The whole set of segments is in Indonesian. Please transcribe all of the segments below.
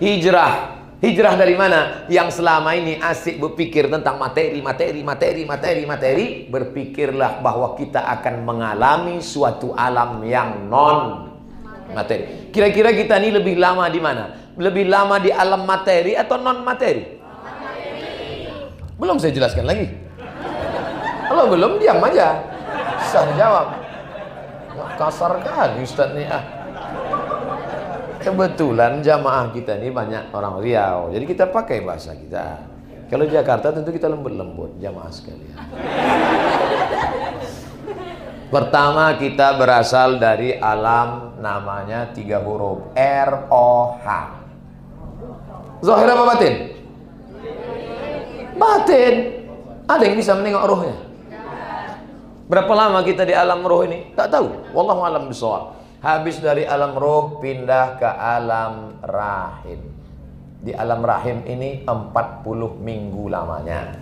hijrah. Hijrah dari mana? Yang selama ini asik berpikir tentang materi, materi, materi, materi, materi. Berpikirlah bahwa kita akan mengalami suatu alam yang non materi. Kira-kira kita ini lebih lama di mana? Lebih lama di alam materi atau non materi? Belum saya jelaskan lagi. Kalau belum diam aja. Bisa jawab. Kasar kali Ustaz nih ah. Kebetulan jamaah kita ini banyak orang Riau. Jadi kita pakai bahasa kita. Kalau Jakarta tentu kita lembut-lembut jamaah sekalian. Pertama kita berasal dari alam namanya tiga huruf R O H. Zahir apa batin? Batin. Ada yang bisa menengok rohnya? Berapa lama kita di alam roh ini? Tak tahu. Wallahu alam bisawab. Habis dari alam roh pindah ke alam rahim. Di alam rahim ini 40 minggu lamanya.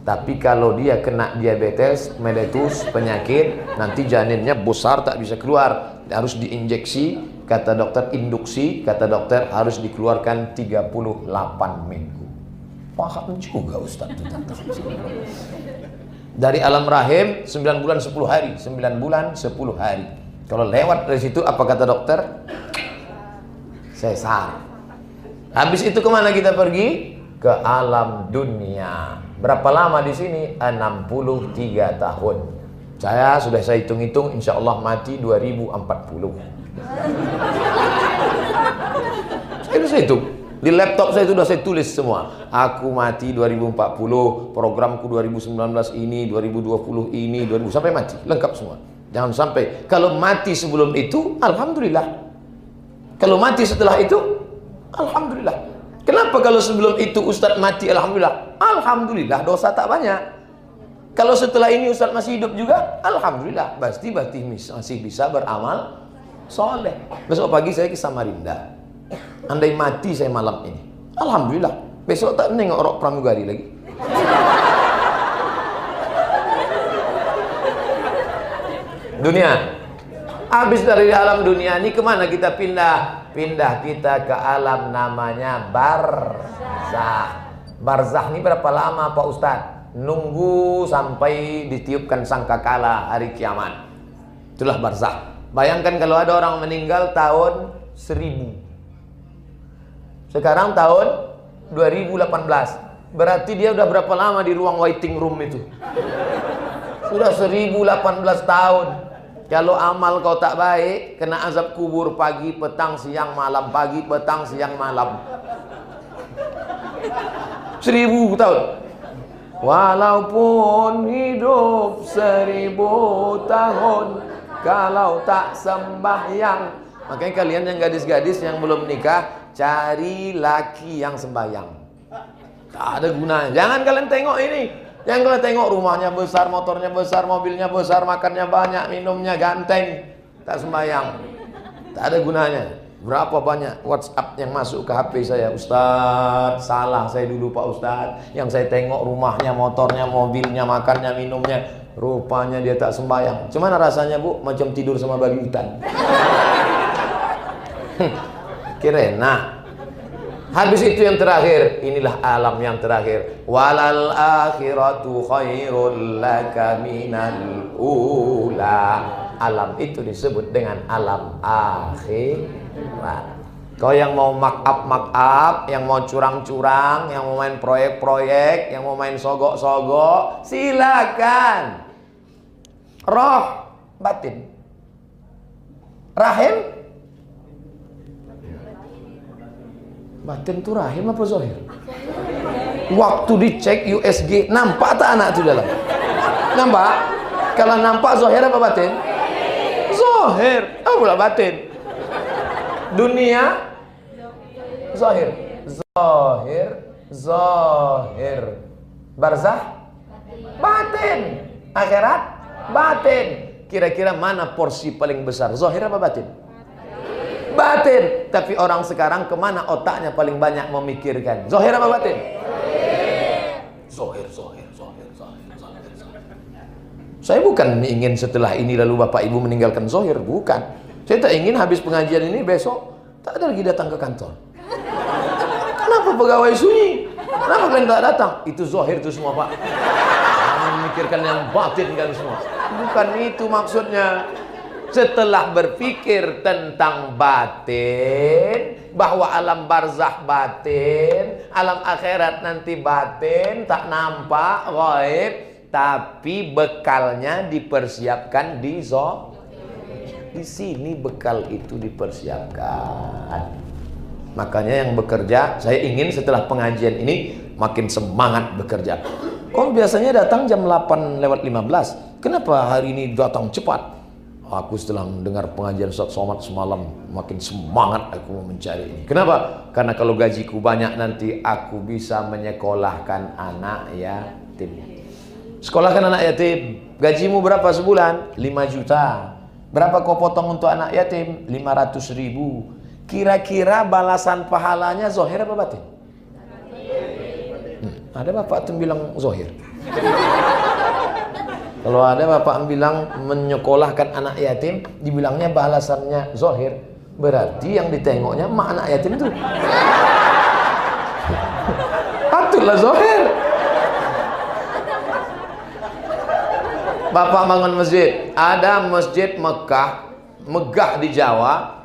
Tapi kalau dia kena diabetes, meletus, penyakit, nanti janinnya besar tak bisa keluar. Harus diinjeksi, kata dokter induksi, kata dokter harus dikeluarkan 38 minggu. Paham juga Ustaz Dari alam rahim 9 bulan 10 hari, 9 bulan 10 hari. Kalau lewat dari situ apa kata dokter? Sesar. Habis itu ke mana kita pergi? Ke alam dunia. Berapa lama di sini? 63 tahun. Saya sudah saya hitung-hitung insya Allah mati 2040. Saya sudah hitung. Di laptop saya sudah saya tulis semua. Aku mati 2040, programku 2019 ini, 2020 ini, 2000 sampai mati, lengkap semua. Jangan sampai kalau mati sebelum itu, alhamdulillah. Kalau mati setelah itu, alhamdulillah. Kenapa kalau sebelum itu Ustadz mati, alhamdulillah? Alhamdulillah, dosa tak banyak. Kalau setelah ini Ustadz masih hidup juga, alhamdulillah, pasti pasti masih bisa beramal soleh. Besok pagi saya ke Samarinda. Andai mati saya malam ini, alhamdulillah. Besok tak nengok rok pramugari lagi. Dunia. Habis dari alam dunia ini ke mana kita pindah? Pindah kita ke alam namanya barzah. Barzah ini berapa lama Pak Ustadz? Nunggu sampai ditiupkan sangkakala hari kiamat. Itulah barzah. Bayangkan kalau ada orang meninggal tahun 1000. Sekarang tahun 2018. Berarti dia udah berapa lama di ruang waiting room itu? Sudah 1018 tahun. Kalau amal kau tak baik, kena azab kubur pagi, petang, siang, malam, pagi, petang, siang, malam. Seribu tahun. Walaupun hidup seribu tahun, kalau tak sembahyang. Makanya kalian yang gadis-gadis yang belum nikah, cari laki yang sembahyang. Tak ada gunanya. Jangan kalian tengok ini. Yang kalian tengok rumahnya besar, motornya besar, mobilnya besar, makannya banyak, minumnya ganteng, tak sembahyang. Tak ada gunanya. Berapa banyak WhatsApp yang masuk ke HP saya, Ustadz, salah saya dulu Pak Ustadz. Yang saya tengok rumahnya, motornya, mobilnya, makannya, minumnya, rupanya dia tak sembahyang. Cuman rasanya Bu? Macam tidur sama babi hutan. Kira enak. Habis itu yang terakhir, inilah alam yang terakhir. Walal akhiratu khairul laka minal ula. Alam itu disebut dengan alam akhirat. Kau yang mau make up, yang mau curang-curang, yang mau main proyek-proyek, yang mau main sogok-sogok, silakan. Roh batin. Rahim Batin itu rahim apa zohir? Waktu dicek USG, nampak tak anak itu dalam? Nampak? Kalau nampak zohir apa batin? Zohir. Oh pula batin. Dunia? Zohir. Zohir. Zohir. Barzah? Batin. Akhirat? Batin. Kira-kira mana porsi paling besar? Zohir apa batin? Batin. Tapi orang sekarang ke mana otaknya paling banyak memikirkan? Zohir apa batin? Zohir, zohir, zohir, zohir, zohir. Saya bukan ingin setelah ini lalu bapak ibu meninggalkan zohir. Bukan. Saya tak ingin habis pengajian ini besok tak ada lagi datang ke kantor. Kenapa pegawai sunyi? Kenapa kalian tak datang? Itu zohir itu semua pak. Memikirkan yang batin kan semua. Bukan itu maksudnya. Setelah berpikir tentang batin, bahwa alam barzah batin, alam akhirat nanti batin, tak nampak, gaib, tapi bekalnya dipersiapkan di zohir. Di sini bekal itu dipersiapkan. Makanya yang bekerja, saya ingin setelah pengajian ini makin semangat bekerja. Kok biasanya datang jam 8 lewat 15? Kenapa hari ini datang cepat? Aku setelah mendengar pengajian Ustaz Somad semalam makin semangat aku mencari ini. Kenapa? Karena kalau gajiku banyak nanti aku bisa menyekolahkan anak yatim. Sekolahkan anak yatim. Gajimu berapa sebulan? 5 juta. Berapa kau potong untuk anak yatim? 500 ribu. Kira-kira balasan pahalanya zohir apa batin? Hmm, ada bapak tuh bilang zohir. Kalau ada bapak bilang menyekolahkan anak yatim, dibilangnya balasannya zohir. Berarti yang ditengoknya mak anak yatim itu. Patutlah zohir. Bapak bangun masjid. Ada masjid Mekah, megah di Jawa.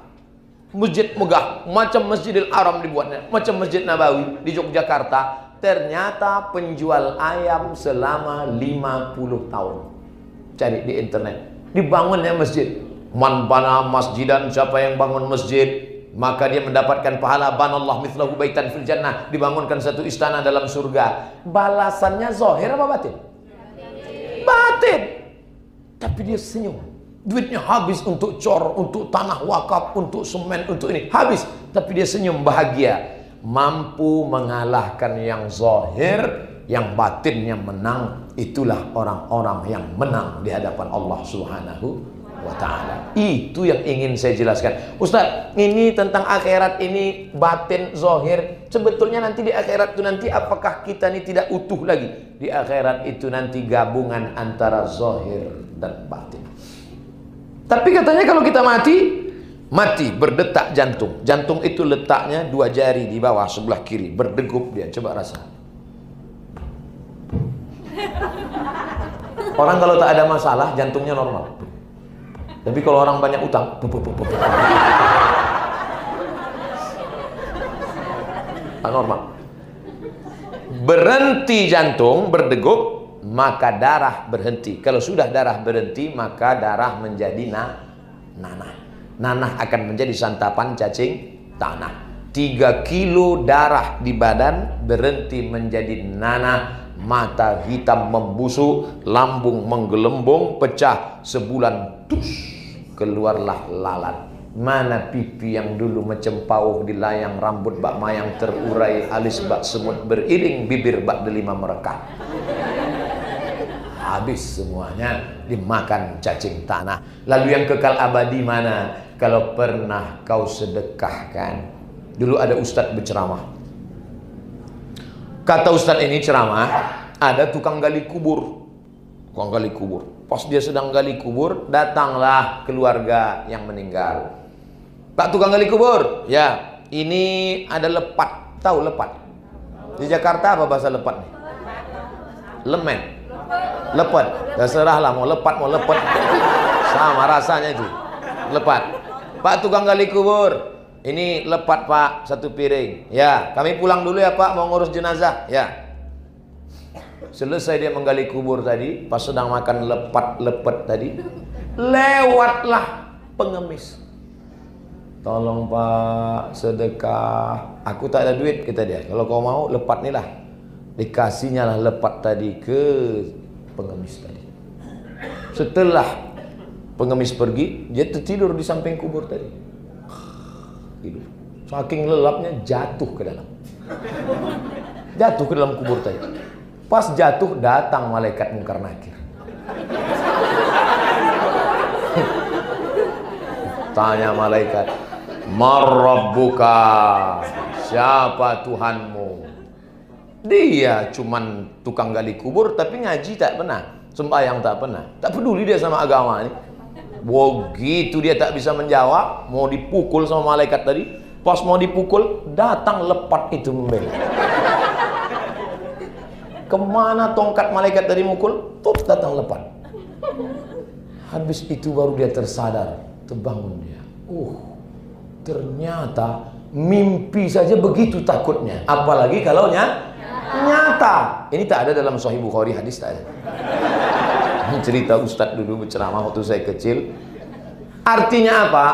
Masjid megah, macam Masjidil Haram dibuatnya, macam Masjid Nabawi di Yogyakarta. Ternyata penjual ayam selama 50 tahun. Cari di internet. Dibangunnya masjid. Man bana masjidan, siapa yang bangun masjid, maka dia mendapatkan pahala banallah mithlahu baitan fil jannah dibangunkan satu istana dalam surga balasannya zahir apa batin batin tapi dia senyum. Duitnya habis untuk cor, untuk tanah wakaf, untuk semen, untuk ini. Habis. Tapi dia senyum bahagia. Mampu mengalahkan yang zahir, yang batinnya menang. Itulah orang-orang yang menang di hadapan Allah subhanahu wa ta'ala. Itu yang ingin saya jelaskan. Ustaz, ini tentang akhirat ini batin zahir. Sebetulnya nanti di akhirat itu nanti apakah kita ini tidak utuh lagi? Di akhirat itu nanti gabungan antara zahir dan batin. Tapi katanya kalau kita mati, mati berdetak jantung. Jantung itu letaknya dua jari di bawah sebelah kiri, berdegup dia. Coba rasa. Orang kalau tak ada masalah, jantungnya normal. Tapi kalau orang banyak utang, normal. Berhenti jantung, berdegup, maka darah berhenti. Kalau sudah darah berhenti, maka darah menjadi na nanah. Nanah akan menjadi santapan cacing tanah. Tiga kilo darah di badan berhenti menjadi nanah. Mata hitam membusuk, lambung menggelembung, pecah sebulan tus keluarlah lalat. Mana pipi yang dulu macam pauh di layang rambut bak mayang terurai alis bak semut beriring bibir bak delima merekah habis semuanya dimakan cacing tanah. Lalu yang kekal abadi mana? Kalau pernah kau sedekahkan. Dulu ada ustadz berceramah. Kata ustadz ini ceramah, ada tukang gali kubur. Tukang gali kubur. Pas dia sedang gali kubur, datanglah keluarga yang meninggal. Pak tukang gali kubur, ya ini ada lepat. Tahu lepat? Di Jakarta apa bahasa lepat nih? Lemen lepat. Terserah lah mau lepat mau lepat. Sama rasanya itu. Lepat. Pak tukang gali kubur. Ini lepat pak. Satu piring. Ya kami pulang dulu ya pak. Mau ngurus jenazah. Ya. Selesai dia menggali kubur tadi pas sedang makan lepat lepat tadi lewatlah pengemis. Tolong pak sedekah. Aku tak ada duit kita dia. Kalau kau mau lepat nih lah. Dikasihnya lah lepat tadi ke pengemis tadi. Setelah pengemis pergi, dia tertidur di samping kubur tadi. Tidur. Saking lelapnya jatuh ke dalam. Jatuh ke dalam kubur tadi. Pas jatuh datang malaikat mungkar nakir. Tanya malaikat, Marrabbuka Siapa Tuhanmu dia cuman tukang gali kubur tapi ngaji tak pernah, sembahyang tak pernah. Tak peduli dia sama agama ini. Begitu dia tak bisa menjawab, mau dipukul sama malaikat tadi, Pas mau dipukul, datang lepat itu membela. Ke mana tongkat malaikat dari mukul? Tuh datang lepat. Habis itu baru dia tersadar, terbangun dia. Uh, ternyata mimpi saja begitu takutnya. Apalagi kalau nyata. Nyata. Ini tak ada dalam Sahih Bukhari hadis tak ada. Cerita Ustadz dulu berceramah waktu saya kecil. Artinya apa?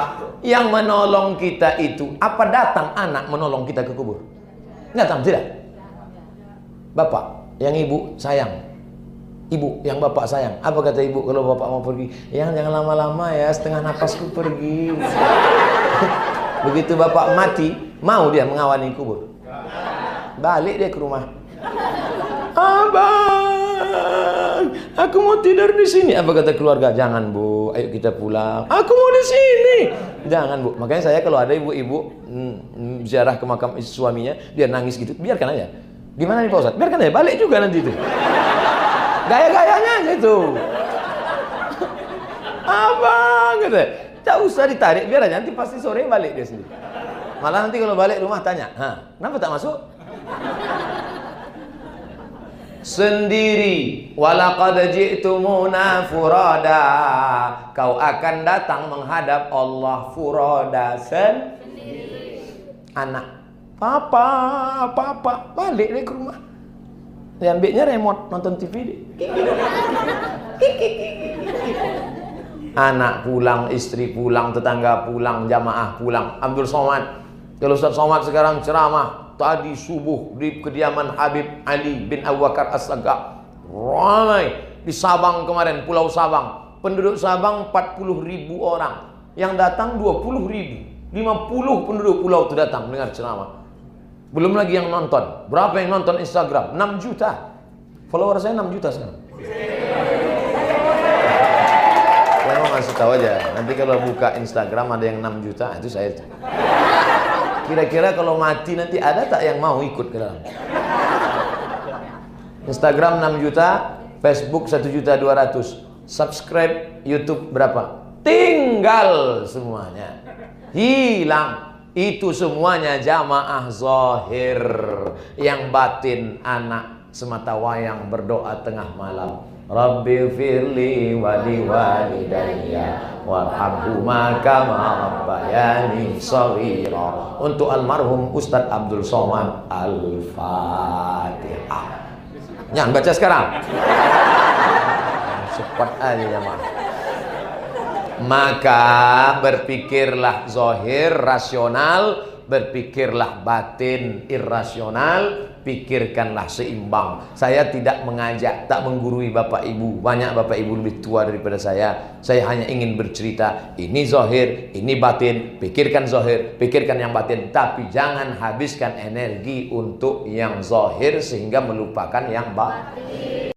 Yang menolong kita itu apa datang anak menolong kita ke kubur? Datang tidak? Bapak yang ibu sayang Ibu yang bapak sayang. Apa kata ibu kalau bapak mau pergi? Yang jangan lama-lama ya, setengah napasku pergi. Begitu bapak mati, mau dia mengawani kubur. Balik dia ke rumah. Abang, aku mau tidur di sini. Apa kata keluarga? Jangan bu, ayo kita pulang. Aku mau di sini. Jangan bu. Makanya saya kalau ada ibu-ibu mm, ziarah ke makam suaminya, dia nangis gitu, biarkan aja. Gimana nih Pak Ustadz? Biarkan aja, balik juga nanti itu. Gaya-gayanya gitu. Abang gitu. Tak usah ditarik, biar aja nanti pasti sore balik dia sendiri. Malah nanti kalau balik rumah tanya, "Hah, kenapa tak masuk?" Sendiri, walaqad ji'tumuna furada. Kau akan datang menghadap Allah furada sendiri. Anak, papa, papa, balik deh ke rumah. Yang ambilnya remote nonton TV deh. Anak pulang, istri pulang, tetangga pulang, jamaah pulang. Abdul Somad. Kalau Ustaz Somad sekarang ceramah tadi subuh di kediaman Habib Ali bin Abu Bakar As-Sagaf. Ramai di Sabang kemarin, Pulau Sabang. Penduduk Sabang 40 ribu orang. Yang datang 20 ribu. 50 penduduk pulau itu datang mendengar ceramah. Belum lagi yang nonton. Berapa yang nonton Instagram? 6 juta. Follower saya 6 juta sekarang. Saya mau ngasih tahu aja. Nanti kalau buka Instagram ada yang 6 juta, itu saya. Kira-kira kalau mati nanti ada tak yang mau ikut ke dalam? Instagram 6 juta, Facebook 1 juta 200. Subscribe YouTube berapa? Tinggal semuanya. Hilang. Itu semuanya jamaah zahir yang batin anak semata wayang berdoa tengah malam. Rabbi firli wali walidayya warhamhuma kama rabbayani shaghira. Untuk almarhum Ustadz Abdul Somad Al-Fatihah. Jangan baca sekarang. Cepat aja jamaah maka berpikirlah zohir rasional berpikirlah batin irrasional pikirkanlah seimbang. Saya tidak mengajak tak menggurui bapak ibu. Banyak bapak ibu lebih tua daripada saya. Saya hanya ingin bercerita ini zohir ini batin. Pikirkan zohir pikirkan yang batin. Tapi jangan habiskan energi untuk yang zohir sehingga melupakan yang batin